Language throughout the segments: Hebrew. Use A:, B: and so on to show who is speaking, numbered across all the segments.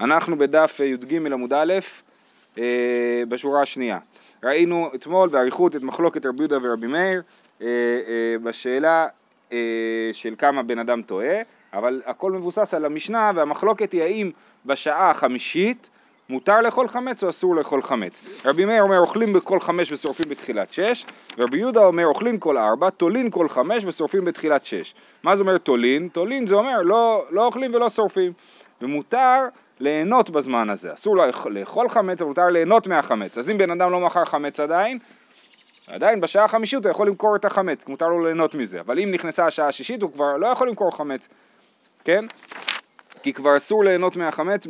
A: אנחנו בדף י"ג עמוד א', אה, בשורה השנייה. ראינו אתמול באריכות את מחלוקת רבי יהודה ורבי מאיר אה, אה, בשאלה של כמה בן אדם טועה, אבל הכל מבוסס על המשנה והמחלוקת היא האם בשעה החמישית מותר לאכול חמץ או אסור לאכול חמץ. רבי מאיר אומר אוכלים בכל חמש ושורפים בתחילת שש, ורבי יהודה אומר אוכלים כל ארבע, תולין כל חמש ושורפים בתחילת שש. מה זה אומר תולין? תולין זה אומר לא, לא אוכלים ולא שורפים. ומותר ליהנות בזמן הזה. אסור לאכול חמץ, אבל מותר ליהנות מהחמץ. אז אם בן אדם לא מכר חמץ עדיין, עדיין בשעה החמישית הוא יכול למכור את החמץ, מותר לו ליהנות מזה. אבל אם נכנסה השעה השישית הוא כבר לא יכול למכור חמץ, כן? כי כבר אסור ליהנות מהחמץ,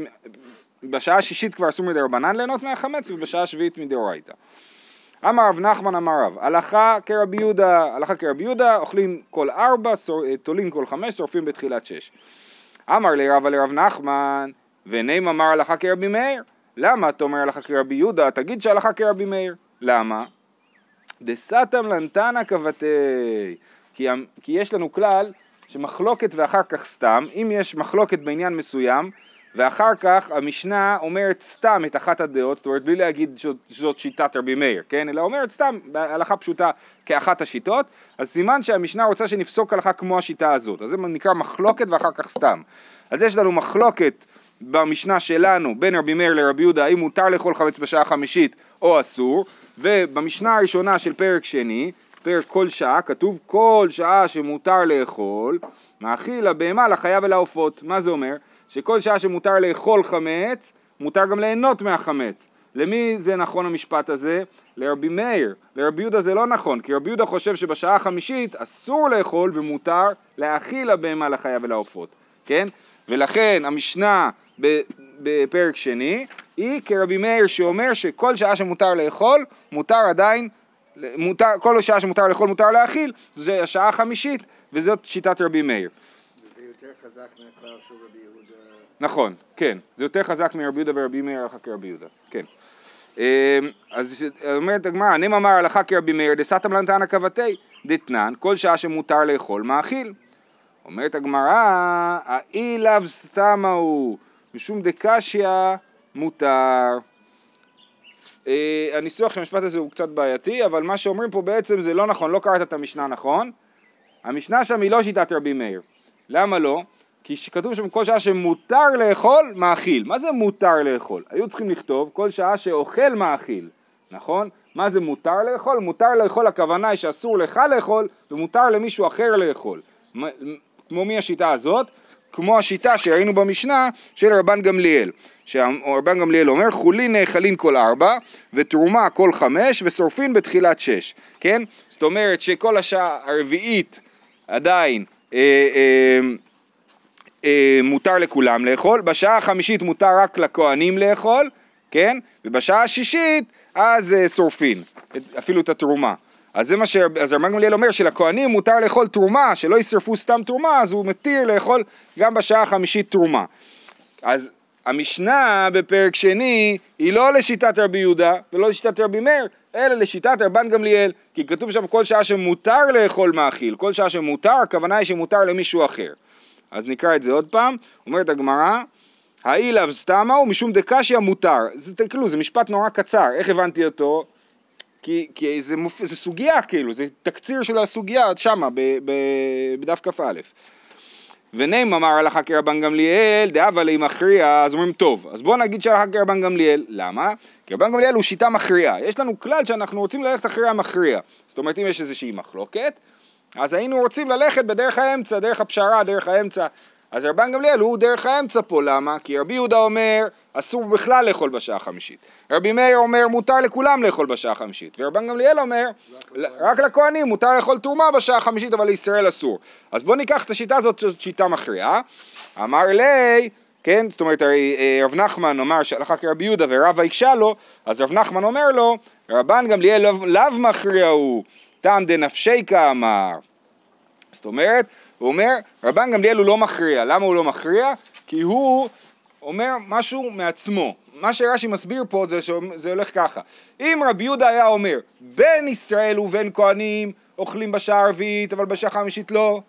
A: בשעה השישית כבר אסור מדי רבנן ליהנות מהחמץ, ובשעה השביעית מדאורייתא. אמר רב נחמן אמר רב, הלכה כרבי יהודה, הלכה כרבי יהודה, אוכלים כל ארבע, תולים כל חמש, שורפים בתחילת שש. אמר לרב לרב נחמן, ונעים אמר הלכה כרבי מאיר. למה אתה אומר הלכה כרבי יהודה? תגיד שהלכה כרבי מאיר. למה? דסתם לנתנא כבתי. כי, כי יש לנו כלל שמחלוקת ואחר כך סתם, אם יש מחלוקת בעניין מסוים, ואחר כך המשנה אומרת סתם את אחת הדעות, זאת אומרת בלי להגיד שזאת שיטת רבי מאיר, כן? אלא אומרת סתם, בהלכה פשוטה כאחת השיטות, אז סימן שהמשנה רוצה שנפסוק הלכה כמו השיטה הזאת, אז זה נקרא מחלוקת ואחר כך סתם. אז יש לנו מחלוקת במשנה שלנו בין רבי מאיר לרבי יהודה האם מותר לאכול חמץ בשעה חמישית או אסור, ובמשנה הראשונה של פרק שני, פרק כל שעה, כתוב כל שעה שמותר לאכול, מאכיל לבהמה, לחיה ולעופות. מה זה אומר? שכל שעה שמותר לאכול חמץ, מותר גם ליהנות מהחמץ. למי זה נכון המשפט הזה? לרבי מאיר. לרבי יהודה זה לא נכון, כי רבי יהודה חושב שבשעה החמישית אסור לאכול ומותר להאכיל לבהמה, לחיה ולעופות, כן? ולכן המשנה בפרק שני היא כרבי מאיר שאומר שכל שעה שמותר לאכול, מותר עדיין, מותר, כל שעה שמותר לאכול מותר להאכיל, זה השעה החמישית, וזאת שיטת רבי מאיר.
B: וזה יותר חזק מהכלל של רבי יהודה.
A: נכון, כן, זה יותר חזק מרבי יהודה ורבי מאיר הלכה כרבי יהודה, כן. אמ, אז אומרת הגמרא, נם אמר הלכה כרבי מאיר דסתם לנתנא כבתי דתנן, כל שעה שמותר לאכול מאכיל. אומרת הגמרא, האי לאו סתמה הוא, משום דקשיא מותר. אה, הניסוח של המשפט הזה הוא קצת בעייתי, אבל מה שאומרים פה בעצם זה לא נכון, לא קראת את המשנה נכון. המשנה שם היא לא שיטת רבי מאיר. למה לא? כי כתוב שם כל שעה שמותר לאכול, מאכיל. מה זה מותר לאכול? היו צריכים לכתוב כל שעה שאוכל מאכיל, נכון? מה זה מותר לאכול? מותר לאכול הכוונה היא שאסור לך לאכול ומותר למישהו אחר לאכול. כמו מי השיטה הזאת? כמו השיטה שראינו במשנה של רבן גמליאל. שרבן גמליאל אומר חולין נאכלין כל ארבע ותרומה כל חמש ושורפין בתחילת שש, כן? זאת אומרת שכל השעה הרביעית עדיין אה, אה, אה, מותר לכולם לאכול, בשעה החמישית מותר רק לכהנים לאכול, כן? ובשעה השישית אז אה, שורפין, אפילו את התרומה. אז זה מה ש... אז רבן גמליאל אומר שלכהנים מותר לאכול תרומה, שלא ישרפו סתם תרומה, אז הוא מתיר לאכול גם בשעה החמישית תרומה. אז המשנה בפרק שני היא לא לשיטת רבי יהודה ולא לשיטת רבי מאיר, אלא לשיטת רבן גמליאל, כי כתוב שם כל שעה שמותר לאכול מאכיל, כל שעה שמותר, הכוונה היא שמותר למישהו אחר. אז נקרא את זה עוד פעם, אומרת הגמרא, האילאו סתמה הוא משום דקשיא מותר. זה כאילו, זה משפט נורא קצר, איך הבנתי אותו? כי, כי זה, מופ... זה סוגיה כאילו, זה תקציר של הסוגיה שמה בדף כ"א. ונעים אמר הלכה כרבן גמליאל, דאבה לי מכריע, אז אומרים טוב, אז בואו נגיד שהלכה כרבן גמליאל, למה? כי רבן גמליאל הוא שיטה מכריעה, יש לנו כלל שאנחנו רוצים ללכת אחרי המכריע, זאת אומרת אם יש איזושהי מחלוקת, אז היינו רוצים ללכת בדרך האמצע, דרך הפשרה, דרך האמצע, אז רבן גמליאל הוא דרך האמצע פה, למה? כי רבי יהודה אומר אסור בכלל לאכול בשעה החמישית. רבי מאיר אומר מותר לכולם לאכול בשעה החמישית. ורבן גמליאל אומר רק לכהנים מותר לאכול תרומה בשעה החמישית אבל לישראל אסור. אז בואו ניקח את השיטה הזאת, זאת שיטה מכריעה. אמר לי, כן, זאת אומרת הרי אה, רב נחמן אמר שהלכה כרבי יהודה ורבא הקשה לו, אז רב נחמן אומר לו, רבן גמליאל לאו מכריע הוא, טעם דנפשי כאמר. זאת אומרת, הוא אומר, רבן גמליאל הוא לא מכריע. למה הוא לא מכריע? כי הוא אומר משהו מעצמו. מה שרש"י מסביר פה זה שזה הולך ככה. אם רבי יהודה היה אומר, בין ישראל ובין כהנים אוכלים בשעה הרביעית אבל בשעה החמישית לא,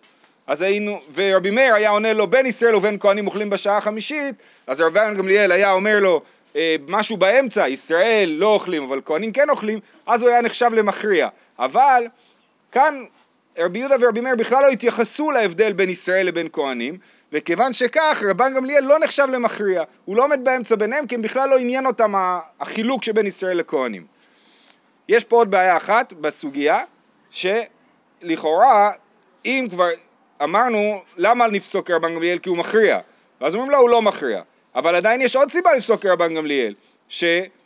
A: אז היינו, ורבי מאיר היה עונה לו בין ישראל ובין כהנים אוכלים בשעה החמישית, אז רבי גמליאל היה אומר לו אה, משהו באמצע, ישראל לא אוכלים אבל כהנים כן אוכלים, אז הוא היה נחשב למכריע. אבל כאן רבי יהודה ורבי מאיר בכלל לא התייחסו להבדל בין ישראל לבין כהנים, וכיוון שכך רבן גמליאל לא נחשב למכריע, הוא לא עומד באמצע ביניהם כי הם בכלל לא עניין אותם החילוק שבין ישראל לכהנים. יש פה עוד בעיה אחת בסוגיה, שלכאורה אם כבר אמרנו למה נפסוק כרבן גמליאל כי הוא מכריע, ואז אומרים לו הוא לא מכריע, אבל עדיין יש עוד סיבה לפסוק כרבן גמליאל,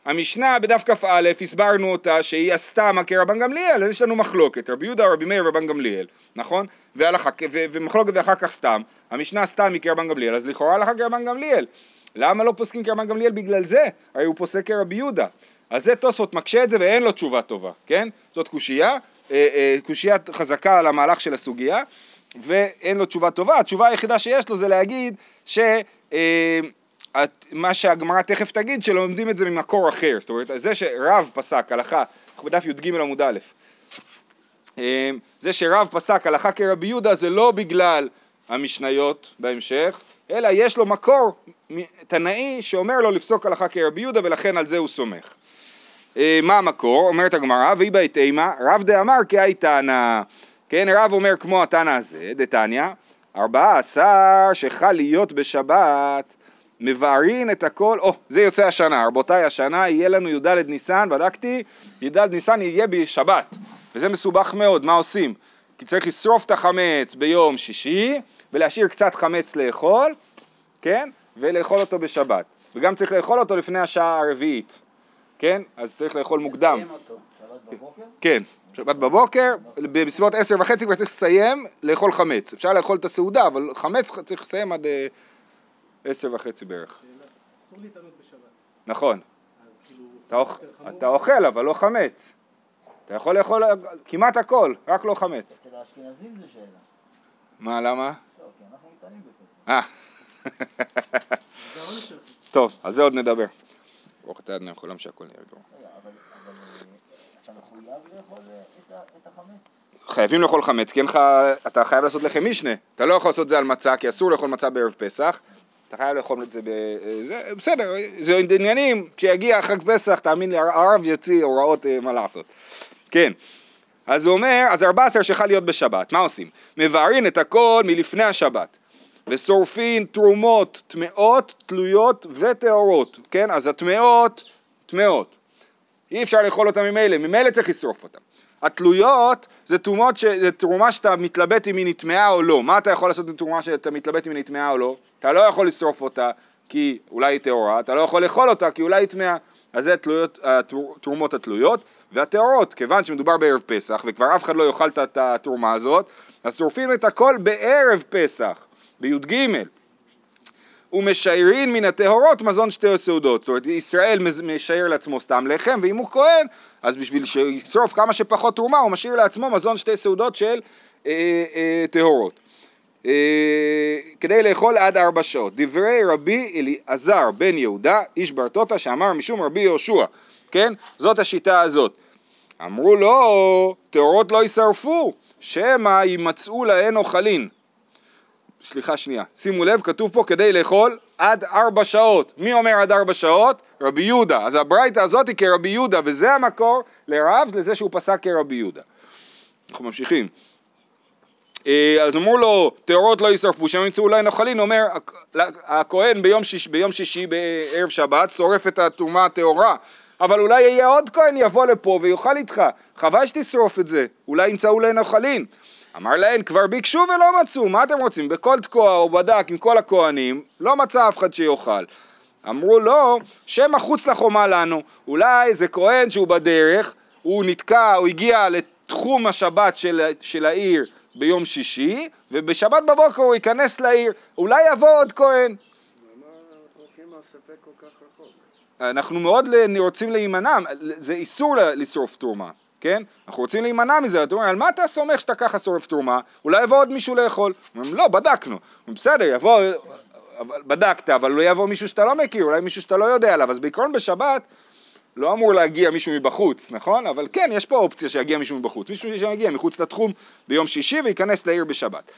A: שהמשנה בדף כ"א הסברנו אותה שהיא עשתה מה כרבן גמליאל, אז יש לנו מחלוקת, רבי יהודה, רבי מאיר ורבן גמליאל, נכון? והלכה, ו- ומחלוקת ואחר כך סתם, המשנה עשתה מכרבן גמליאל, אז לכאורה הלכה כרבן גמליאל. למה לא פוסקים כרבן גמליאל בגלל זה? הרי הוא פוסק כרבי יהודה. אז זה תוספות מקשה את זה ואין לו תשובה טובה, כן? זאת קושייה, אה, אה, קושייה חזקה על המהלך של הסוגיה, ואין לו תשובה טובה. התשובה היחידה שיש לו זה להגיד ש... אה, מה שהגמרא תכף תגיד, שלומדים את זה ממקור אחר. זאת אומרת, זה שרב פסק הלכה, אנחנו בדף י"ג עמוד א', אמ, זה שרב פסק הלכה כרבי יהודה זה לא בגלל המשניות בהמשך, אלא יש לו מקור תנאי שאומר לו לפסוק הלכה כרבי יהודה ולכן על זה הוא סומך. אמ, מה המקור? אומרת הגמרא, ויהי בית אימה, רב דאמר כי הייתנא, כן, רב אומר כמו התנא הזה, דתניא, ארבעה עשר שחל להיות בשבת מבארין את הכל, או, oh, זה יוצא השנה, רבותיי, השנה יהיה לנו י"ד ניסן, בדקתי, י"ד ניסן יהיה בשבת, וזה מסובך מאוד, מה עושים? כי צריך לשרוף את החמץ ביום שישי, ולהשאיר קצת חמץ לאכול, כן? ולאכול אותו בשבת. וגם צריך לאכול אותו לפני השעה הרביעית, כן? אז צריך לאכול מוקדם. לסיים אותו, שבת בבוקר? כן, שבת בבוקר, בסביבות עשר וחצי כבר צריך לסיים לאכול חמץ. אפשר לאכול את הסעודה, אבל חמץ צריך לסיים עד... אה, עשר וחצי בערך.
C: אסור להתענות בשבת.
A: נכון. כאילו, אתה אוכל אבל לא חמץ. אתה יכול לאכול כמעט הכל, רק לא חמץ.
D: אצל האשכנזים זה שאלה.
A: מה, למה?
D: לא, כי אנחנו מתענים בפסח.
A: אה. טוב, על זה עוד נדבר. ברוך אתה ידנו יכולם שהכל נהיה גרוע. אה, את החמץ? חייבים לאכול חמץ, כי אתה חייב לעשות לחם משנה. אתה לא יכול לעשות את זה על מצה, כי אסור לאכול מצה בערב פסח. אתה חייב לאכול את זה, זה בסדר, זה עניינים, כשיגיע חג פסח, תאמין לי, הרב יוציא הוראות אה, מה לעשות. כן, אז הוא אומר, אז 14 שחל להיות בשבת, מה עושים? מבארין את הכל מלפני השבת, ושורפין תרומות טמאות, תלויות וטהורות, כן? אז הטמאות, טמאות. אי אפשר לאכול אותן ממילא, ממילא צריך לשרוף אותן. התלויות זה תרומות, ש... זה תרומה שאתה מתלבט אם היא נטמעה או לא. מה אתה יכול לעשות עם תרומה שאתה מתלבט אם היא נטמעה או לא? אתה לא יכול לשרוף אותה כי אולי היא טהורה, אתה לא יכול לאכול אותה כי אולי היא טמעה. אז זה תלויות, התרומות התלויות והטהורות, כיוון שמדובר בערב פסח וכבר אף אחד לא יאכל את התרומה הזאת, אז שורפים את הכל בערב פסח, בי"ג. ומשיירין מן הטהורות מזון שתי הסעודות. זאת אומרת, ישראל משייר לעצמו סתם לחם, ואם הוא כהן, אז בשביל שישרוף כמה שפחות תרומה, הוא משאיר לעצמו מזון שתי סעודות של אה, אה. אה, כדי לאכול עד ארבע שעות. דברי רבי אליעזר בן יהודה, איש ברטוטה, שאמר משום רבי יהושע, כן? זאת השיטה הזאת. אמרו לו, טהורות לא יישרפו, שמא יימצאו להן אוכלין. סליחה שנייה, שימו לב, כתוב פה כדי לאכול עד ארבע שעות. מי אומר עד ארבע שעות? רבי יהודה. אז הברייתא הזאת היא כרבי יהודה, וזה המקור לרב לזה שהוא פסק כרבי יהודה. אנחנו ממשיכים. אה, אז אמרו לו, טהורות לא יישרפו, שם ימצאו אולי נוחלין, אומר הכהן ביום, שיש, ביום שישי בערב שבת שורף את הטומאה הטהורה, אבל אולי יהיה עוד כהן יבוא לפה ויאכל איתך, חבל שתשרוף את זה, אולי ימצאו אולי נוחלין. אמר להן, כבר ביקשו ולא מצאו, מה אתם רוצים? בכל תקוע הוא בדק עם כל הכהנים, לא מצא אף אחד שיאכל. אמרו לו, שמא חוץ לחומה לנו, אולי זה כהן שהוא בדרך, הוא נתקע, הוא הגיע לתחום השבת של, של העיר ביום שישי, ובשבת בבוקר הוא ייכנס לעיר, אולי יבוא עוד כהן. אנחנו מאוד רוצים להימנע, זה איסור לשרוף תרומה. כן? אנחנו רוצים להימנע מזה, אתה אומר, על מה אתה סומך שאתה ככה שורף תרומה? אולי יבוא עוד מישהו לאכול. אומרים, לא, בדקנו. אומרים, בסדר, יבוא, בדקת, אבל לא יבוא מישהו שאתה לא מכיר, אולי מישהו שאתה לא יודע עליו. אז בעיקרון בשבת לא אמור להגיע מישהו מבחוץ, נכון? אבל כן, יש פה אופציה שיגיע מישהו מבחוץ. מישהו שיגיע מחוץ לתחום ביום שישי וייכנס לעיר בשבת.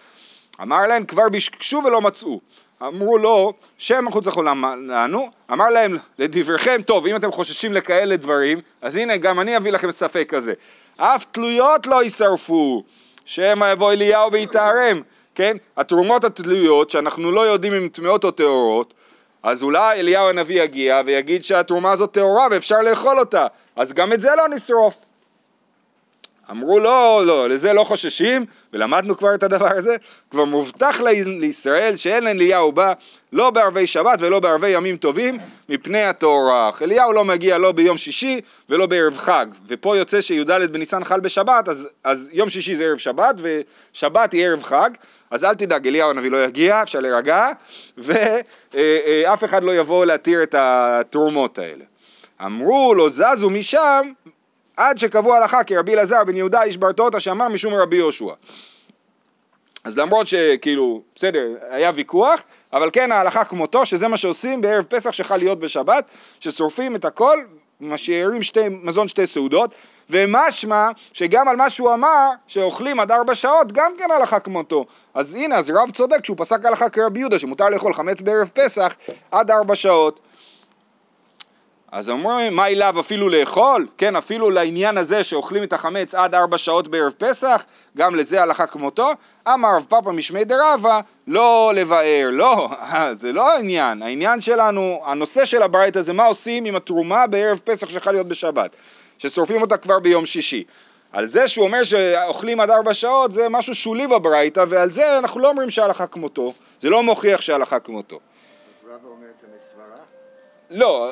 A: אמר להם כבר ביקשו ולא מצאו. אמרו לו, שם מחוץ לחולם לנו, אמר להם לדבריכם, טוב אם אתם חוששים לכאלה דברים, אז הנה גם אני אביא לכם ספק כזה. אף תלויות לא יישרפו, שמא יבוא אליהו ויתערם, כן? התרומות התלויות שאנחנו לא יודעים אם טמאות או טהורות, אז אולי אליהו הנביא יגיע ויגיד שהתרומה הזאת טהורה ואפשר לאכול אותה, אז גם את זה לא נשרוף. אמרו לא, לא, לזה לא חוששים, ולמדנו כבר את הדבר הזה, כבר מובטח לישראל שאין אליהו בא לא בערבי שבת ולא בערבי ימים טובים מפני הטורח. אליהו לא מגיע לא ביום שישי ולא בערב חג, ופה יוצא שי"ד בניסן חל בשבת, אז, אז יום שישי זה ערב שבת ושבת היא ערב חג, אז אל תדאג, אליהו הנביא לא יגיע, אפשר להירגע, ואף אחד לא יבוא להתיר את התרומות האלה. אמרו לו זזו משם עד שקבעו הלכה כרבי אלעזר בן יהודה איש ברטוטה שאמר משום רבי יהושע. אז למרות שכאילו, בסדר, היה ויכוח, אבל כן ההלכה כמותו, שזה מה שעושים בערב פסח שחל להיות בשבת, ששורפים את הכל, משאירים שתי, מזון שתי סעודות, ומשמע שגם על מה שהוא אמר, שאוכלים עד ארבע שעות, גם כן הלכה כמותו. אז הנה, אז רב צודק שהוא פסק הלכה כרבי יהודה, שמותר לאכול חמץ בערב פסח עד ארבע שעות. אז אומרים, מה אליו אפילו לאכול? כן, אפילו לעניין הזה שאוכלים את החמץ עד ארבע שעות בערב פסח, גם לזה הלכה כמותו. אמר רב פאפא משמי דרבה, לא לבאר, לא, זה לא העניין. העניין שלנו, הנושא של הברייתא זה מה עושים עם התרומה בערב פסח שיכול להיות בשבת, ששורפים אותה כבר ביום שישי. על זה שהוא אומר שאוכלים עד ארבע שעות זה משהו שולי בברייתא, ועל זה אנחנו לא אומרים שההלכה כמותו, זה לא מוכיח שההלכה כמותו.
B: רב אומר את זה מסברה?
A: לא,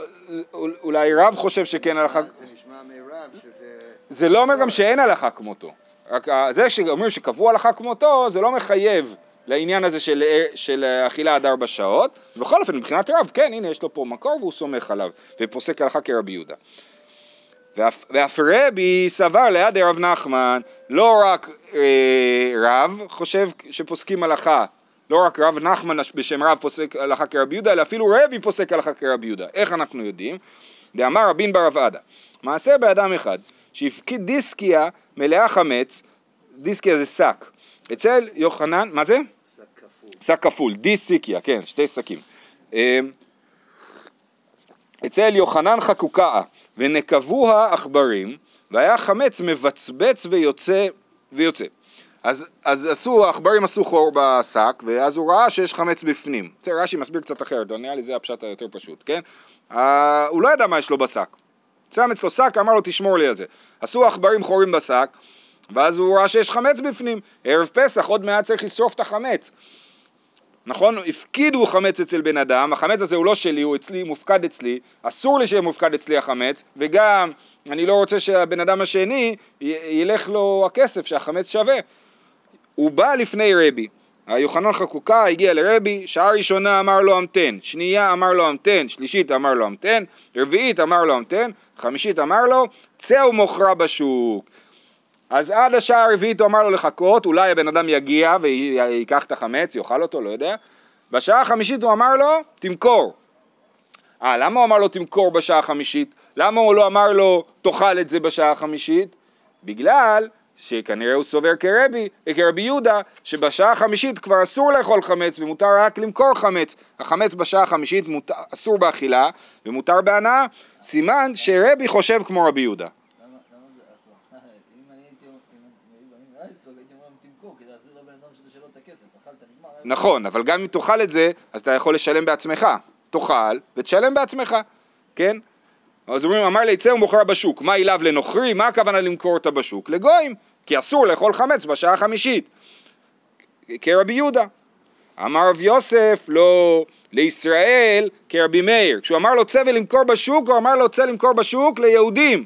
A: אולי רב חושב שכן הלכה...
B: זה נשמע מרב שזה...
A: זה לא אומר גם שאין הלכה כמותו. רק זה שאומרים שקבעו הלכה כמותו, זה לא מחייב לעניין הזה של, של אכילה עד ארבע שעות. בכל אופן, מבחינת רב, כן, הנה יש לו פה מקור והוא סומך עליו, ופוסק הלכה כרבי יהודה. ואף, ואף רבי סבר ליד רב נחמן, לא רק אה, רב חושב שפוסקים הלכה לא רק רב נחמן בשם רב פוסק הלכה כרבי יהודה, אלא אפילו רבי פוסק הלכה כרבי יהודה. איך אנחנו יודעים? דאמר רבין ברב עדה, מעשה באדם אחד, שהפקיד דיסקיה מלאה חמץ, דיסקיה זה שק, אצל יוחנן, מה זה?
B: שק כפול.
A: שק כפול, דיסיקיה, כן, שתי שקים. אמ, אצל יוחנן חקוקה ונקבוה עכברים, והיה חמץ מבצבץ ויוצא ויוצא. אז, אז עשו, העכברים עשו חור בשק, ואז הוא ראה שיש חמץ בפנים. בסדר, רש"י מסביר קצת אחרת, נראה לי זה הפשט היותר פשוט, כן? Uh, הוא לא ידע מה יש לו בשק. שם אצלו שק, אמר לו תשמור לי על זה. עשו עכברים חורים בשק, ואז הוא ראה שיש חמץ בפנים. ערב פסח, עוד מעט צריך לשרוף את החמץ. נכון? הפקידו חמץ אצל בן אדם, החמץ הזה הוא לא שלי, הוא אצלי, מופקד אצלי, אסור לי שיהיה מופקד אצלי החמץ, וגם אני לא רוצה שהבן אדם השני ילך לו הכסף שהחמץ שווה. הוא בא לפני רבי, היוחנן חקוקה הגיע לרבי, שעה ראשונה אמר לו המתן, שנייה אמר לו המתן, שלישית אמר לו המתן, רביעית אמר לו המתן, חמישית אמר לו, צא ומוכרה בשוק. אז עד השעה הרביעית הוא אמר לו לחכות, אולי הבן אדם יגיע ויקח את החמץ, יאכל אותו, לא יודע. בשעה החמישית הוא אמר לו, תמכור. אה, למה הוא אמר לו תמכור בשעה החמישית? למה הוא לא אמר לו תאכל את זה בשעה החמישית? בגלל שכנראה הוא סובר כרבי, כרבי יהודה, שבשעה החמישית כבר אסור לאכול חמץ ומותר רק למכור חמץ. החמץ בשעה החמישית מות... אסור באכילה ומותר בהנאה, סימן שרבי חושב כמו רבי יהודה. נכון, אבל גם אם תאכל את זה, אז אתה יכול לשלם בעצמך. תאכל ותשלם בעצמך, כן? אז אומרים, אמר לי, צא ומוכרה בשוק, מה אליו לנוכרי? מה הכוונה למכור אותה בשוק? לגויים. כי אסור לאכול חמץ בשעה החמישית, כרבי יהודה. אמר רב יוסף, לא לישראל כרבי מאיר. כשהוא אמר לו צא ולמכור בשוק, הוא אמר לו צא למכור בשוק ליהודים,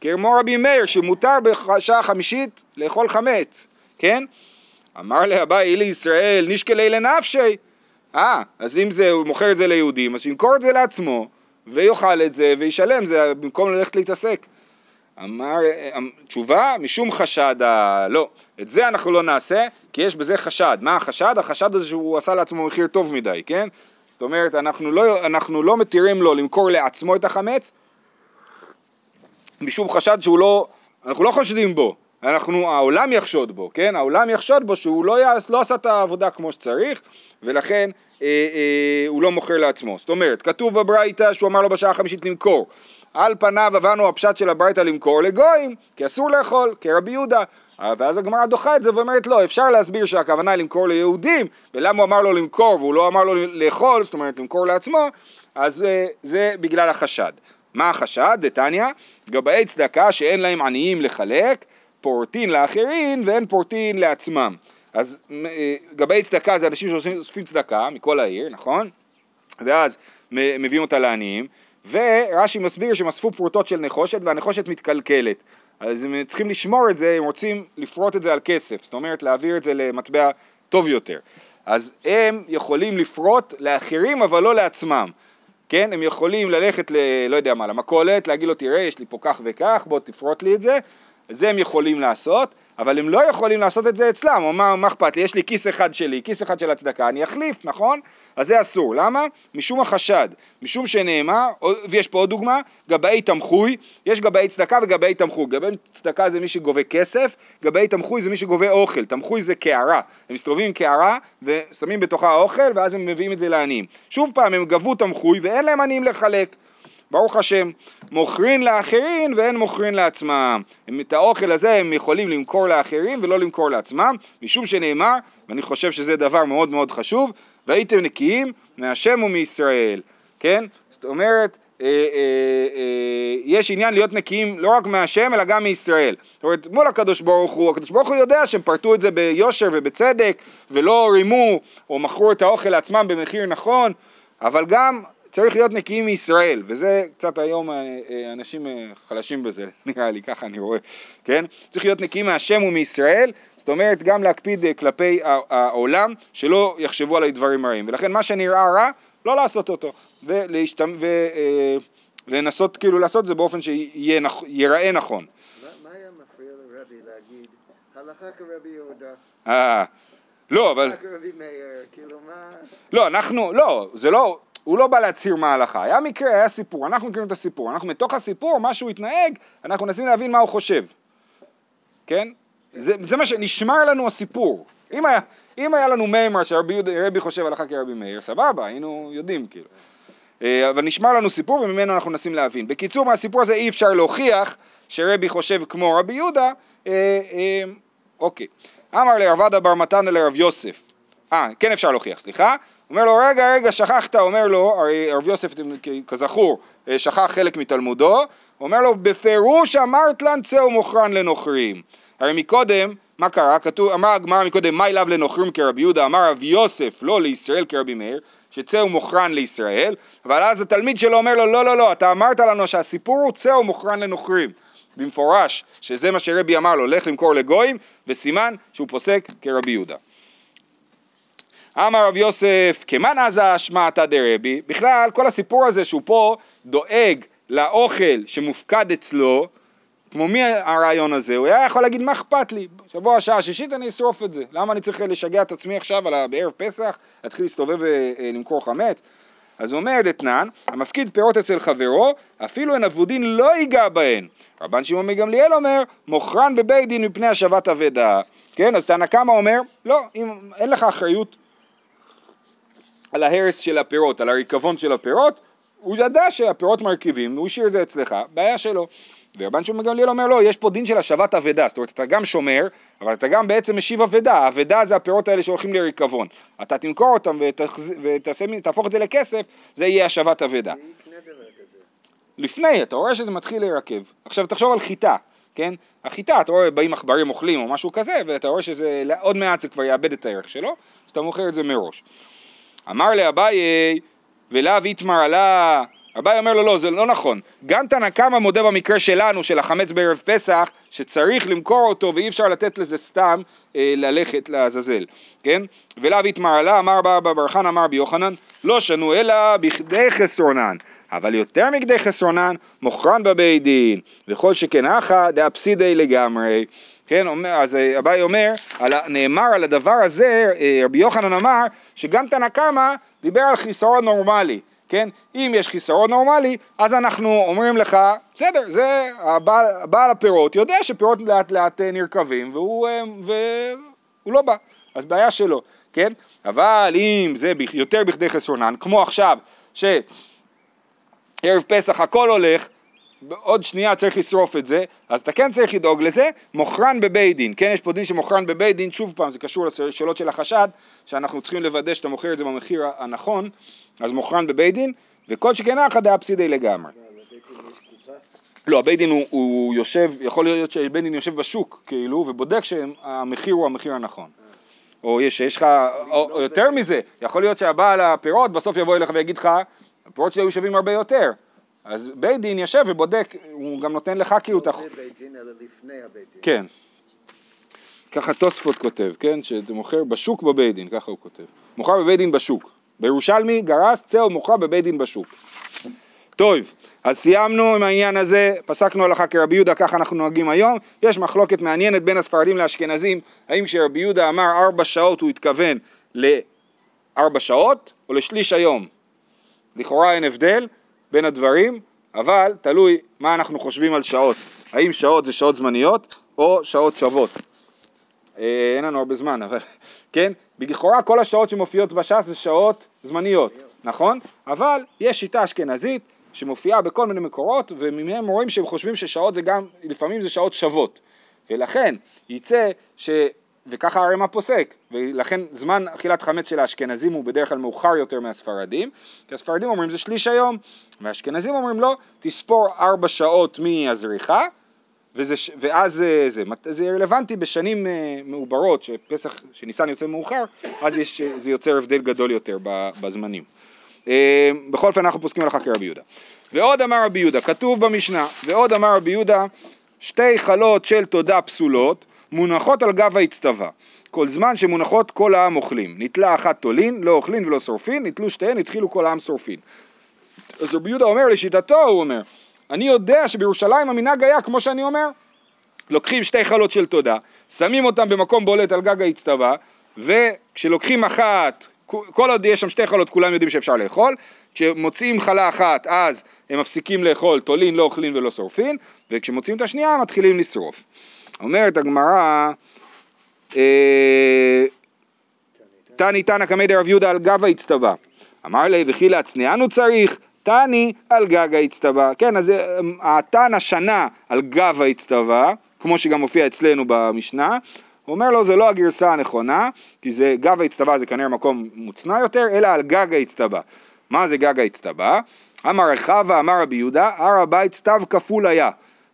A: כמו רבי מאיר, שמותר בשעה החמישית לאכול חמץ, כן? אמר לאביי לישראל נשקלי לנפשי. אה, אז אם זה, הוא מוכר את זה ליהודים, אז שימכור את זה לעצמו, ויאכל את זה, וישלם, זה במקום ללכת להתעסק. אמר, תשובה, משום חשד, לא, את זה אנחנו לא נעשה, כי יש בזה חשד. מה החשד? החשד הזה שהוא עשה לעצמו מחיר טוב מדי, כן? זאת אומרת, אנחנו לא, אנחנו לא מתירים לו למכור לעצמו את החמץ, משום חשד שהוא לא, אנחנו לא חושדים בו, אנחנו, העולם יחשוד בו, כן? העולם יחשוד בו שהוא לא, יעש, לא עשה את העבודה כמו שצריך, ולכן אה, אה, הוא לא מוכר לעצמו. זאת אומרת, כתוב בברייתא שהוא אמר לו בשעה החמישית למכור. על פניו הבנו הפשט של הברייתא למכור לגויים, כי אסור לאכול, כרבי יהודה. אה, ואז הגמרא דוחה את זה ואומרת לא, אפשר להסביר שהכוונה היא למכור ליהודים, ולמה הוא אמר לו למכור והוא לא אמר לו לאכול, זאת אומרת למכור לעצמו, אז אה, זה בגלל החשד. מה החשד? דתניא, גבאי צדקה שאין להם עניים לחלק, פורטין לאחרים ואין פורטין לעצמם. אז אה, גבאי צדקה זה אנשים שאוספים צדקה מכל העיר, נכון? ואז מביאים אותה לעניים, ורש"י מסביר שהם אספו פרוטות של נחושת והנחושת מתקלקלת. אז הם צריכים לשמור את זה, הם רוצים לפרוט את זה על כסף, זאת אומרת להעביר את זה למטבע טוב יותר. אז הם יכולים לפרוט לאחרים אבל לא לעצמם. כן, הם יכולים ללכת ל... לא יודע מה, למכולת, להגיד לו תראה יש לי פה כך וכך, בוא תפרוט לי את זה, זה הם יכולים לעשות, אבל הם לא יכולים לעשות את זה אצלם, הוא אמר, מה אכפת לי, יש לי כיס אחד שלי, כיס אחד של הצדקה, אני אחליף, נכון? אז זה אסור, למה? משום החשד, משום שנאמר, ויש פה עוד דוגמה, גבאי תמחוי, יש גבאי צדקה וגבאי תמחוי, גבאי צדקה זה מי שגובה כסף, גבאי תמחוי זה מי שגובה אוכל, תמחוי זה קערה, הם מסתובבים עם קערה ושמים בתוכה אוכל ואז הם מביאים את זה לעניים. שוב פעם, הם גבו תמחוי ואין להם עניים לחלק. ברוך השם, מוכרין לאחרים ואין מוכרין לעצמם. הם, את האוכל הזה הם יכולים למכור לאחרים ולא למכור לעצמם, משום שנאמר, ואני חושב שזה דבר מאוד מאוד חשוב, והייתם נקיים מהשם ומישראל, כן? זאת אומרת, אה, אה, אה, יש עניין להיות נקיים לא רק מהשם אלא גם מישראל. זאת אומרת, מול הקדוש ברוך הוא, הקדוש ברוך הוא יודע שהם פרטו את זה ביושר ובצדק ולא רימו או מכרו את האוכל לעצמם במחיר נכון, אבל גם צריך להיות נקיים מישראל, וזה קצת היום אה, אה, אנשים אה, חלשים בזה, נראה לי, ככה אני רואה, כן? צריך להיות נקיים מהשם ומישראל, זאת אומרת גם להקפיד כלפי העולם, שלא יחשבו על הדברים הרעים, ולכן מה שנראה רע, לא לעשות אותו, ולהשתמ... ולנסות כאילו לעשות זה באופן שיראה נכון.
B: מה היה מפריע לרבי להגיד, הלכה כרבי יהודה?
A: אה, לא, אבל...
B: הלכה כרבי מאיר, כאילו מה...
A: לא, אנחנו, לא, זה לא... הוא לא בא להצהיר מה ההלכה, היה מקרה, היה סיפור, אנחנו מכירים את הסיפור, אנחנו מתוך הסיפור, מה שהוא התנהג, אנחנו מנסים להבין מה הוא חושב, כן? זה, זה מה שנשמר לנו הסיפור. אם היה, אם היה לנו מימר שרבי חושב הלכה כרבי מאיר, סבבה, היינו יודעים כאילו. אה, אבל נשמר לנו סיפור וממנו אנחנו מנסים להבין. בקיצור, מהסיפור הזה אי אפשר להוכיח שרבי חושב כמו רבי יהודה, אה, אה, אוקיי. אמר לרב עדה בר מתנא לרב יוסף, אה, כן אפשר להוכיח, סליחה, אומר לו, רגע, רגע, שכחת, אומר לו, הרי הרב יוסף, כזכור, אה, שכח חלק מתלמודו, אומר לו, בפירוש אמרת לן צאו מוכרן לנוכרים. הרי מקודם, מה קרה? כתוב, אמר הגמרא מקודם, מה אליו לנוכרים כרבי יהודה, אמר רב יוסף, לא לישראל כרבי מאיר, שצאו מוכרן לישראל, אבל אז התלמיד שלו אומר לו, לא, לא, לא, אתה אמרת לנו שהסיפור הוא צאו מוכרן לנוכרים. במפורש, שזה מה שרבי אמר לו, לך למכור לגויים, וסימן שהוא פוסק כרבי יהודה. אמר רב יוסף, כמאן עזה שמעתא דרבי, בכלל כל הסיפור הזה שהוא פה דואג לאוכל שמופקד אצלו, כמו מי הרעיון הזה? הוא היה יכול להגיד מה אכפת לי, שבוע השעה השישית אני אשרוף את זה, למה אני צריך לשגע את עצמי עכשיו על בערב פסח, להתחיל להסתובב ולמכור חמץ? אז הוא אומר דתנן, המפקיד פירות אצל חברו, אפילו אין אבודין לא ייגע בהן. רבן שמעון מגמליאל אומר, מוכרן בבית דין מפני השבת אבדה. כן, אז תנא קמא אומר, לא, אם אין לך אחריות על ההרס של הפירות, על הריקבון של הפירות, הוא ידע שהפירות מרכיבים, הוא השאיר את זה אצלך, בעיה שלו. ורבן שמעון גמליאל אומר לא, יש פה דין של השבת אבדה, זאת אומרת אתה גם שומר, אבל אתה גם בעצם משיב אבדה, אבדה זה הפירות האלה שהולכים לריקבון. אתה תמכור אותם ותהפוך את זה לכסף, זה יהיה השבת אבדה. לפני, אתה רואה שזה מתחיל להירקב. עכשיו תחשוב על חיטה, כן? החיטה, אתה רואה, באים עכברים אוכלים או משהו כזה, ואתה רואה שזה, עוד מעט זה כבר יאבד את הערך שלו, אז אתה מוכר את זה מראש. אמר לאביי, ולאו איתמר עלה, אביי אומר לו לא, זה לא נכון. גם תנא קמא מודה במקרה שלנו, של החמץ בערב פסח, שצריך למכור אותו ואי אפשר לתת לזה סתם אה, ללכת לעזאזל, כן? ולאו איתמר עלה, אמר בא בר חנא, אמר בי יוחנן, לא שנו אלא בכדי חסרונן. אבל יותר מכדי חסרונן, מוכרן בבית דין, וכל שכן אחא דאפסידי לגמרי. כן, אז אה, אביי אומר, על, נאמר על הדבר הזה, אה, רבי יוחנן אמר, שגם תנא קמא דיבר על חיסרון נורמלי, כן? אם יש חיסרון נורמלי, אז אנחנו אומרים לך, בסדר, זה הבעל, בעל הפירות יודע שפירות לאט לאט אה, נרקבים והוא, אה, והוא לא בא, אז בעיה שלו, כן? אבל אם זה יותר בכדי חסרונן, כמו עכשיו, שערב פסח הכל הולך, עוד שנייה צריך לשרוף את זה, אז אתה כן צריך לדאוג לזה, מוכרן בבית דין, כן יש פה דין שמוכרן בבית דין, שוב פעם זה קשור לשאלות של החשד, שאנחנו צריכים לוודא שאתה מוכר את זה במחיר הנכון, אז מוכרן בבית דין, וכל שכן אחא דאפסידי לגמרי. לא, הבית דין הוא, הוא יושב, יכול להיות שבית דין יושב בשוק, כאילו, ובודק שהמחיר הוא המחיר הנכון. או יש, יש לך, או, או יותר מזה, יכול להיות שהבעל הפירות בסוף יבוא אליך ויגיד לך, הפירות שלי היו שווים הרבה יותר. אז בית דין יושב ובודק, הוא גם נותן לך את
B: לא. זה בית דין, אלא לפני הבית דין.
A: כן. ככה תוספות כותב, כן? שאתה מוכר בשוק בבית דין, ככה הוא כותב. מוכר בבית דין בשוק. בירושלמי גרס צאו מוכר בבית דין בשוק. טוב, אז סיימנו עם העניין הזה, פסקנו הלכה כרבי יהודה, ככה אנחנו נוהגים היום. יש מחלוקת מעניינת בין הספרדים לאשכנזים, האם כשרבי יהודה אמר ארבע שעות הוא התכוון לארבע שעות או לשליש היום. לכאורה אין הבדל בין הדברים, אבל תלוי מה אנחנו חושבים על שעות. האם שעות זה שעות זמניות או שעות שוות. אה, אין לנו הרבה זמן, אבל כן, לכאורה כל השעות שמופיעות בש"ס זה שעות זמניות, נכון? אבל יש שיטה אשכנזית שמופיעה בכל מיני מקורות ומהם רואים שהם חושבים ששעות זה גם, לפעמים זה שעות שוות ולכן יצא ש... וככה הרמ"א פוסק, ולכן זמן אכילת חמץ של האשכנזים הוא בדרך כלל מאוחר יותר מהספרדים, כי הספרדים אומרים זה שליש היום, והאשכנזים אומרים לא, תספור ארבע שעות מהזריחה, וזה, ואז אה, זה, מת- זה רלוונטי בשנים אה, מעוברות, שפסח, שניסן יוצא מאוחר, אז יש, זה יוצר הבדל גדול יותר בזמנים. אה, בכל אופן אנחנו פוסקים הלכה כרבי יהודה. ועוד אמר רבי יהודה, כתוב במשנה, ועוד אמר רבי יהודה, שתי חלות של תודה פסולות מונחות על גב האצטבה. כל זמן שמונחות כל העם אוכלים. נתלה אחת תולין, לא אוכלין ולא שורפין, נתלו שתיהן, התחילו כל העם שורפין. אז רבי יהודה אומר, לשיטתו הוא אומר, אני יודע שבירושלים המנהג היה כמו שאני אומר, לוקחים שתי חלות של תודה, שמים אותם במקום בולט על גג האצטבה, וכשלוקחים אחת, כל עוד יש שם שתי חלות כולם יודעים שאפשר לאכול, כשמוציאים חלה אחת אז הם מפסיקים לאכול, תולין, לא אוכלין ולא שורפין, וכשמוציאים את השנייה מתחילים לשרוף. אומרת הגמרא, אה, תני תנא קמי דרב יהודה על גב האצטבה. אמר לי וכי להצניענו צריך, תני על גג האצטבה. כן, אז אה, התנא שנה על גב האצטבה, כמו שגם מופיע אצלנו במשנה, הוא אומר לו זה לא הגרסה הנכונה, כי זה גב האצטבה זה כנראה מקום מוצנע יותר, אלא על גג האצטבה. מה זה גג האצטבה? אמר רחבה, אמר רבי יהודה, הר הבית סתיו כפול היה.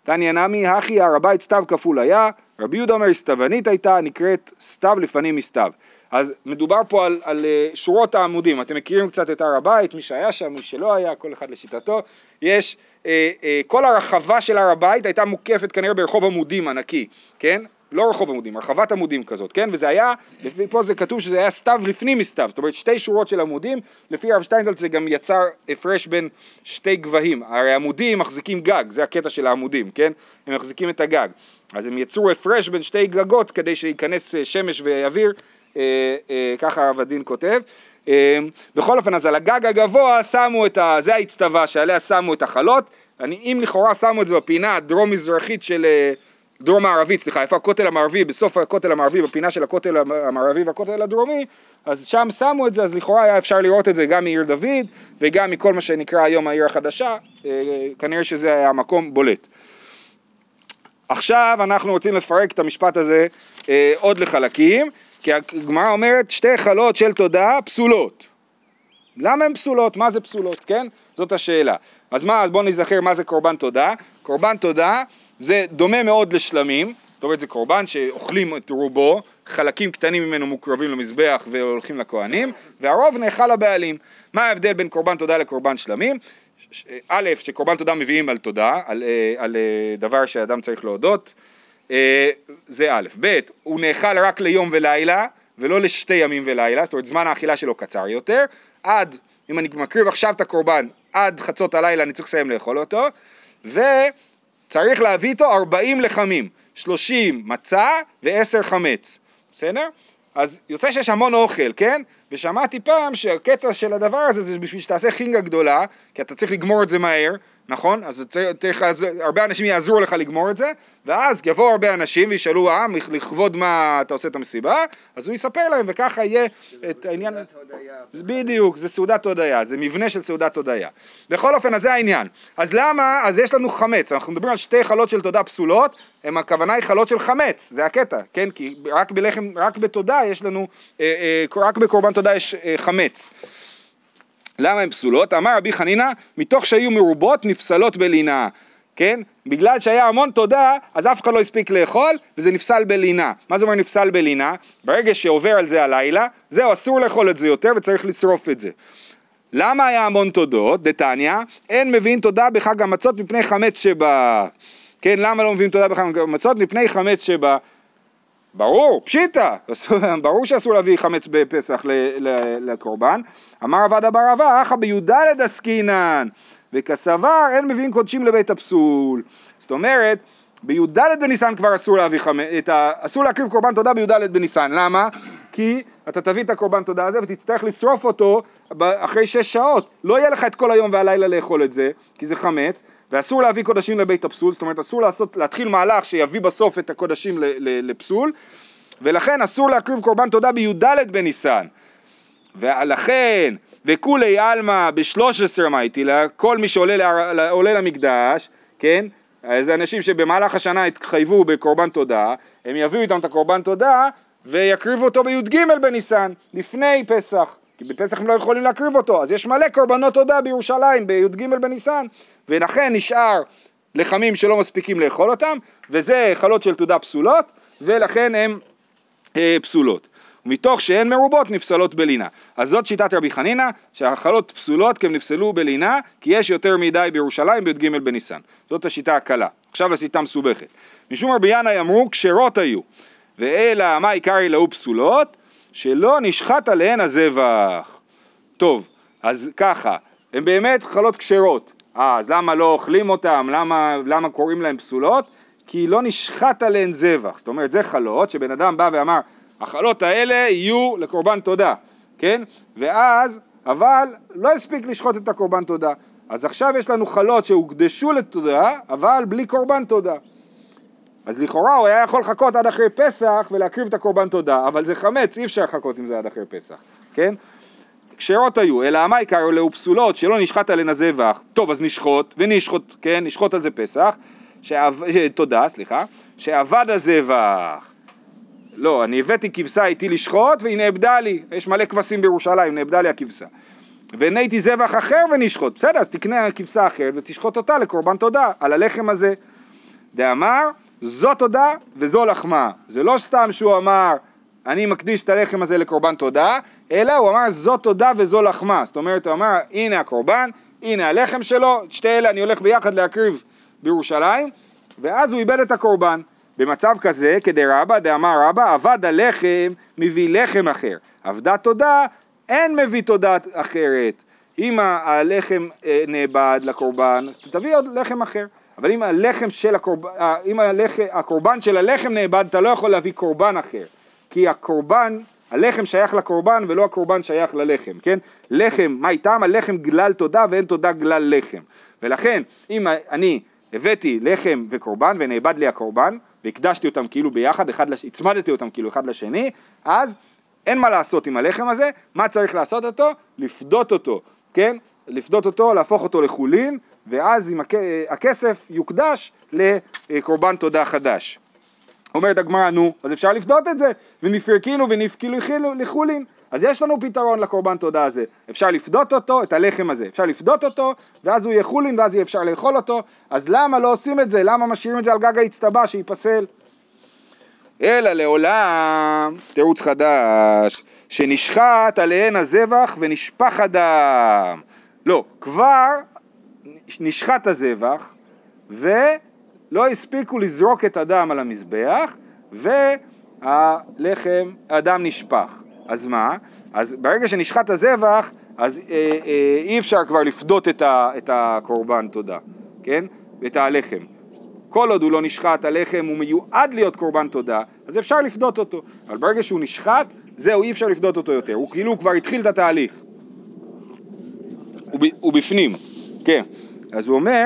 A: תניא נמי, הכי הר הבית סתיו כפול היה, רבי יהודה אומר סתיוונית הייתה, נקראת סתיו לפנים מסתיו. אז מדובר פה על, על אה, שורות העמודים, אתם מכירים קצת את הר הבית, מי שהיה שם, מי שלא היה, כל אחד לשיטתו, יש, אה, אה, כל הרחבה של הר הבית הייתה מוקפת כנראה ברחוב עמודים ענקי, כן? לא רחוב עמודים, הרחבת עמודים כזאת, כן? וזה היה, פה זה כתוב שזה היה סתיו לפנים מסתיו, זאת אומרת שתי שורות של עמודים, לפי הרב שטיינזלץ זה גם יצר הפרש בין שתי גבהים, הרי עמודים מחזיקים גג, זה הקטע של העמודים, כן? הם מחזיקים את הגג, אז הם יצרו הפרש בין שתי גגות כדי שייכנס אה, שמש ואוויר, אה, אה, ככה הרב הדין כותב. אה, בכל אופן, אז על הגג הגבוה שמו את ה... זה האצטבה שעליה שמו את החלות, אני, אם לכאורה שמו את זה בפינה הדרום-מזרחית של... אה, דרום מערבית, סליחה, איפה הכותל המערבי, בסוף הכותל המערבי, בפינה של הכותל המערבי והכותל הדרומי, אז שם שמו את זה, אז לכאורה היה אפשר לראות את זה גם מעיר דוד וגם מכל מה שנקרא היום העיר החדשה, אה, כנראה שזה היה מקום בולט. עכשיו אנחנו רוצים לפרק את המשפט הזה אה, עוד לחלקים, כי הגמרא אומרת שתי חלות של תודה פסולות. למה הן פסולות? מה זה פסולות? כן? זאת השאלה. אז מה, אז בואו נזכר מה זה קורבן תודה. קורבן תודה זה דומה מאוד לשלמים, זאת אומרת זה קורבן שאוכלים את רובו, חלקים קטנים ממנו מוקרבים למזבח והולכים לכהנים, והרוב נאכל לבעלים. מה ההבדל בין קורבן תודה לקורבן שלמים? א', שקורבן תודה מביאים על תודה, על, אה, על אה, דבר שאדם צריך להודות, אה, זה א', ב', הוא נאכל רק ליום ולילה, ולא לשתי ימים ולילה, זאת אומרת זמן האכילה שלו קצר יותר, עד, אם אני מקריב עכשיו את הקורבן, עד חצות הלילה אני צריך לסיים לאכול אותו, וצריך להביא איתו 40 לחמים, 30 מצה ו-10 חמץ, בסדר? אז יוצא שיש המון אוכל, כן? ושמעתי פעם שהקטע של הדבר הזה זה בשביל שתעשה חינגה גדולה, כי אתה צריך לגמור את זה מהר, נכון? אז צריך, אז הרבה אנשים יעזרו לך לגמור את זה, ואז יבואו הרבה אנשים וישאלו, אה, לכבוד מה אתה עושה את המסיבה? אז הוא יספר להם, וככה יהיה את העניין...
B: סעודת הודיה.
A: בדיוק, זה סעודת הודיה, זה מבנה של סעודת הודיה. בכל אופן, אז זה העניין. אז למה, אז יש לנו חמץ, אנחנו מדברים על שתי חלות של תודה פסולות, הם הכוונה היא חלות של חמץ, זה הקטע, כן? כי רק בלחם, רק בתודה יש לנו, אה, אה, רק בקורבן תודה יש אה, חמץ. למה הן פסולות? אמר רבי חנינא, מתוך שהיו מרובות נפסלות בלינה. כן? בגלל שהיה המון תודה, אז אף אחד לא הספיק לאכול, וזה נפסל בלינה. מה זה אומר נפסל בלינה? ברגע שעובר על זה הלילה, זהו, אסור לאכול את זה יותר וצריך לשרוף את זה. למה היה המון תודות? דתניא, אין מביאים תודה בחג המצות מפני חמץ שבא. כן, למה לא מביאים תודה בחג המצות? מפני חמץ שבא. ברור, פשיטא, ברור שאסור להביא חמץ בפסח לקורבן. אמר עבד אבר אבא, אחא בי"ד עסקינן, וכסבר אין מביאים קודשים לבית הפסול. זאת אומרת, בי"ד בניסן כבר אסור להביא חמץ, ה... אסור להקריב קורבן תודה בי"ד בניסן, למה? כי אתה תביא את הקורבן תודה הזה ותצטרך לשרוף אותו אחרי שש שעות, לא יהיה לך את כל היום והלילה לאכול את זה, כי זה חמץ, ואסור להביא קודשים לבית הפסול, זאת אומרת אסור לעשות, להתחיל מהלך שיביא בסוף את הקודשים לפסול, ולכן אסור להקריב קורבן תודה בי"ד בניסן. ולכן, וכולי עלמא בשלוש עשרה מייטילה, כל מי שעולה לה, למקדש, כן? אז אנשים שבמהלך השנה התחייבו בקורבן תודה, הם יביאו איתם את הקורבן תודה ויקריבו אותו בי"ג בניסן, לפני פסח. כי בפסח הם לא יכולים להקריב אותו, אז יש מלא קורבנות תודה בירושלים בי"ג בניסן, ולכן נשאר לחמים שלא מספיקים לאכול אותם, וזה חלות של תודה פסולות, ולכן הן אה, פסולות. ומתוך שהן מרובות נפסלות בלינה. אז זאת שיטת רבי חנינא, שהחלות פסולות כי הם נפסלו בלינה, כי יש יותר מדי בירושלים בי"ג בניסן. זאת השיטה הקלה. עכשיו השיטה מסובכת. משום רבי ינאי אמרו כשרות היו, ואלא מה עיקרי להו פסולות? שלא נשחט עליהן הזבח. טוב, אז ככה, הן באמת חלות כשרות. אה, אז למה לא אוכלים אותן? למה, למה קוראים להן פסולות? כי לא נשחט עליהן זבח. זאת אומרת, זה חלות שבן אדם בא ואמר, החלות האלה יהיו לקורבן תודה, כן? ואז, אבל לא הספיק לשחוט את הקורבן תודה. אז עכשיו יש לנו חלות שהוקדשו לתודה, אבל בלי קורבן תודה. אז לכאורה הוא היה יכול לחכות עד אחרי פסח ולהקריב את הקורבן תודה, אבל זה חמץ, אי אפשר לחכות עם זה עד אחרי פסח, כן? כשרות היו, אלא המאיקר אלו פסולות שלא נשחט עליהן הזבח, טוב אז נשחוט, ונשחוט, כן, נשחוט על זה פסח, שעב... תודה, סליחה, שאבד הזבח. לא, אני הבאתי כבשה איתי לשחוט והיא נאבדה לי, יש מלא כבשים בירושלים, נאבדה לי הכבשה. ונהייתי זבח אחר ונשחוט, בסדר, אז תקנה כבשה אחרת ותשחוט אותה לקורבן תודה, על הלחם הזה. דאמר, זו תודה וזו לחמה. זה לא סתם שהוא אמר, אני מקדיש את הלחם הזה לקורבן תודה, אלא הוא אמר זו תודה וזו לחמה. זאת אומרת, הוא אמר, הנה הקורבן, הנה הלחם שלו, שתי אלה אני הולך ביחד להקריב בירושלים, ואז הוא איבד את הקורבן. במצב כזה, כדרבא, דאמר רבא, אבד הלחם, מביא לחם אחר. אבדה תודה, אין מביא תודה אחרת. אם הלחם אה, נאבד לקורבן, תביא עוד לחם אחר. אבל אם הלחם של הקורבן, אם הלחם, הקורבן של הלחם נאבד, אתה לא יכול להביא קורבן אחר. כי הקורבן, הלחם שייך לקורבן ולא הקורבן שייך ללחם, כן? לחם, מה איתם? הלחם גלל תודה ואין תודה גלל לחם. ולכן, אם אני הבאתי לחם וקורבן ונאבד לי הקורבן, והקדשתי אותם כאילו ביחד, אחד לש... הצמדתי אותם כאילו אחד לשני, אז אין מה לעשות עם הלחם הזה, מה צריך לעשות אותו? לפדות אותו, כן? לפדות אותו, להפוך אותו לחולין, ואז עם הכסף יוקדש לקורבן תודה חדש. אומרת הגמרא, נו, אז אפשר לפדות את זה, ונפרקינו ונפקילו לחולין, אז יש לנו פתרון לקורבן תודה הזה, אפשר לפדות אותו, את הלחם הזה, אפשר לפדות אותו, ואז הוא יהיה חולין, ואז יהיה אפשר לאכול אותו, אז למה לא עושים את זה? למה משאירים את זה על גג האצטבה שייפסל? אלא לעולם, תירוץ חדש, שנשחט עליהן הזבח ונשפך הדם. לא, כבר נשחט הזבח, ולא הספיקו לזרוק את הדם על המזבח, והלחם, הדם נשפך. אז מה? אז ברגע שנשחט הזבח, אז אה, אה, אי אפשר כבר לפדות את, ה, את הקורבן תודה, כן? את הלחם. כל עוד הוא לא נשחט, הלחם הוא מיועד להיות קורבן תודה, אז אפשר לפדות אותו. אבל ברגע שהוא נשחט, זהו, אי אפשר לפדות אותו יותר, הוא כאילו כבר התחיל את התהליך. הוא, הוא בפנים, כן. אז הוא אומר,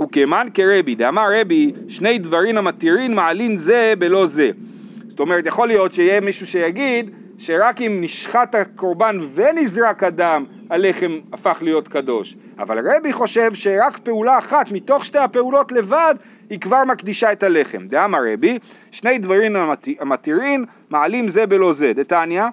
A: וכמן כרבי, דאמר רבי, שני דברים המתירין מעלין זה בלא זה. זאת אומרת, יכול להיות שיהיה מישהו שיגיד שרק אם נשחט הקורבן ונזרק הדם, הלחם הפך להיות קדוש. אבל רבי חושב שרק פעולה אחת מתוך שתי הפעולות לבד היא כבר מקדישה את הלחם. דאמר רבי, שני דברים המתירין מעלים זה בלא זה. דתניא,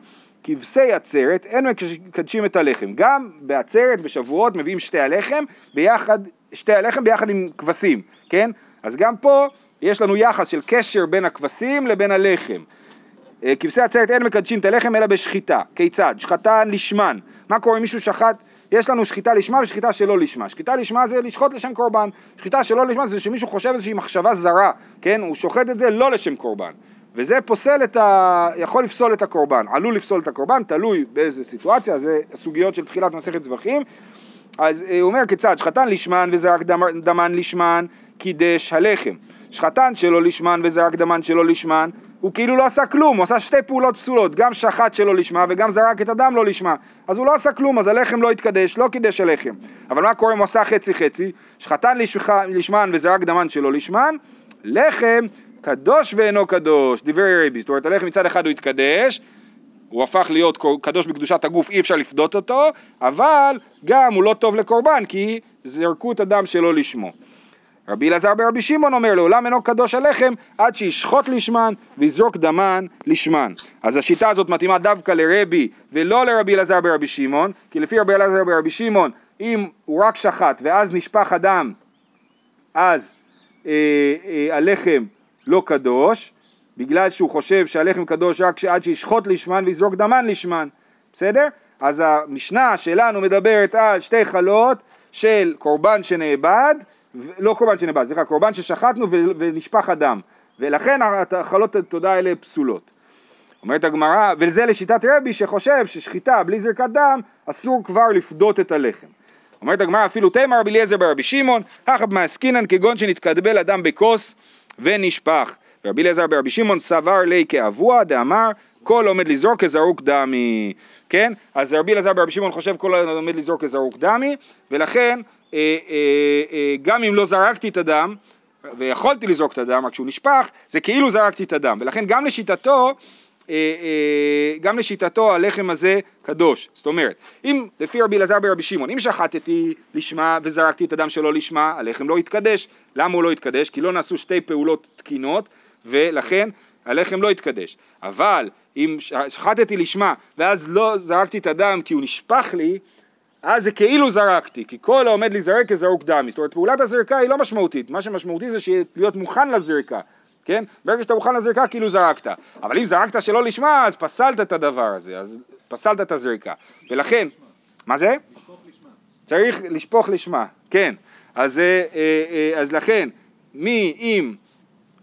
A: כבשי עצרת אין מקדשים את הלחם. גם בעצרת, בשבועות, מביאים שתי הלחם ביחד, שתי הלחם ביחד עם כבשים, כן? אז גם פה יש לנו יחס של קשר בין הכבשים לבין הלחם. אה, כבשי עצרת אין מקדשים את הלחם אלא בשחיטה. כיצד? שחטה לשמן. מה קורה אם מישהו שחט? יש לנו שחיטה לשמה ושחיטה שלא לשמה. שחיטה לשמה זה לשחוט לשם קורבן. שחיטה שלא לשמה זה שמישהו חושב איזושהי מחשבה זרה, כן? הוא שוחט את זה לא לשם קורבן. וזה פוסל את ה... יכול לפסול את הקורבן, עלול לפסול את הקורבן, תלוי באיזה סיטואציה, זה סוגיות של תחילת מסכת זבחים. אז אה, הוא אומר כיצד, שחטן לשמן וזרק דמן לשמן, קידש הלחם. שחטן שלא לשמן וזרק דמן שלא לשמן, הוא כאילו לא עשה כלום, הוא עשה שתי פעולות פסולות, גם שחט שלא לשמה וגם זרק את הדם לא לשמה. אז הוא לא עשה כלום, אז הלחם לא התקדש, לא קידש הלחם. אבל מה קורה אם הוא עשה חצי חצי? שחטן לשמן וזרק דמן שלא לשמן, לחם קדוש ואינו קדוש, דברי רבי, זאת אומרת הלחם מצד אחד הוא התקדש, הוא הפך להיות קדוש בקדושת הגוף, אי אפשר לפדות אותו, אבל גם הוא לא טוב לקורבן כי זרקו את הדם שלא לשמו. רבי אלעזר ברבי שמעון אומר לעולם אינו קדוש הלחם עד שישחוט לשמן ויזרוק דמן לשמן. אז השיטה הזאת מתאימה דווקא לרבי ולא לרבי אלעזר ברבי שמעון, כי לפי רבי אלעזר ברבי שמעון אם הוא רק שחט ואז נשפך הדם אז אה, אה, הלחם לא קדוש, בגלל שהוא חושב שהלחם קדוש רק עד שישחוט לשמן ויזרוק דמן לשמן, בסדר? אז המשנה שלנו מדברת על שתי חלות של קורבן שנאבד, לא קורבן שנאבד, סליחה, קורבן ששחטנו ונשפך הדם, ולכן החלות התודה האלה פסולות. אומרת הגמרא, וזה לשיטת רבי שחושב ששחיטה בלי זרקת דם אסור כבר לפדות את הלחם. אומרת הגמרא אפילו תימר רבי אליעזר ברבי שמעון, אחא במעסקינן כגון שנתקבל אדם בכוס ונשפך. ורבי אליעזר ברבי שמעון סבר לי כאבוע דאמר כל עומד לזרוק כזרוק דמי, כן? אז רבי אלעזר ברבי שמעון חושב כל עומד לזרוק כזרוק דמי, ולכן אה, אה, אה, גם אם לא זרקתי את הדם, ויכולתי לזרוק את הדם רק כשהוא נשפך, זה כאילו זרקתי את הדם, ולכן גם לשיטתו אה, אה, גם לשיטתו הלחם הזה קדוש. זאת אומרת, אם לפי רבי אלעזר ברבי שמעון, אם שחטתי לשמה וזרקתי את הדם שלו לשמה, הלחם לא יתקדש. למה הוא לא יתקדש? כי לא נעשו שתי פעולות תקינות, ולכן הלחם לא יתקדש. אבל אם שחטתי לשמה ואז לא זרקתי את הדם כי הוא נשפך לי, אז זה כאילו זרקתי, כי כל העומד להיזרק כזרוק דמי. זאת אומרת, פעולת הזרקה היא לא משמעותית, מה שמשמעותי זה להיות מוכן לזרקה. כן? ברגע שאתה מוכן לזריקה כאילו זרקת, אבל אם זרקת שלא לשמה אז פסלת את הדבר הזה, אז פסלת את הזריקה, ולכן, מה זה? צריך לשפוך לשמה, כן, אז, אה, אה, אז לכן, מי אם, אה,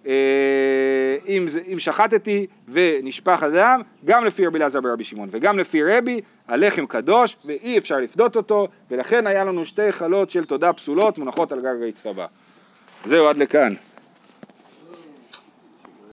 A: אם, אם שחטתי ונשפך הדם, גם לפי רבי אלעזר ברבי שמעון וגם לפי רבי, הלחם קדוש ואי אפשר לפדות אותו, ולכן היה לנו שתי חלות של תודה פסולות מונחות על גג האצטבה. זהו, עד לכאן.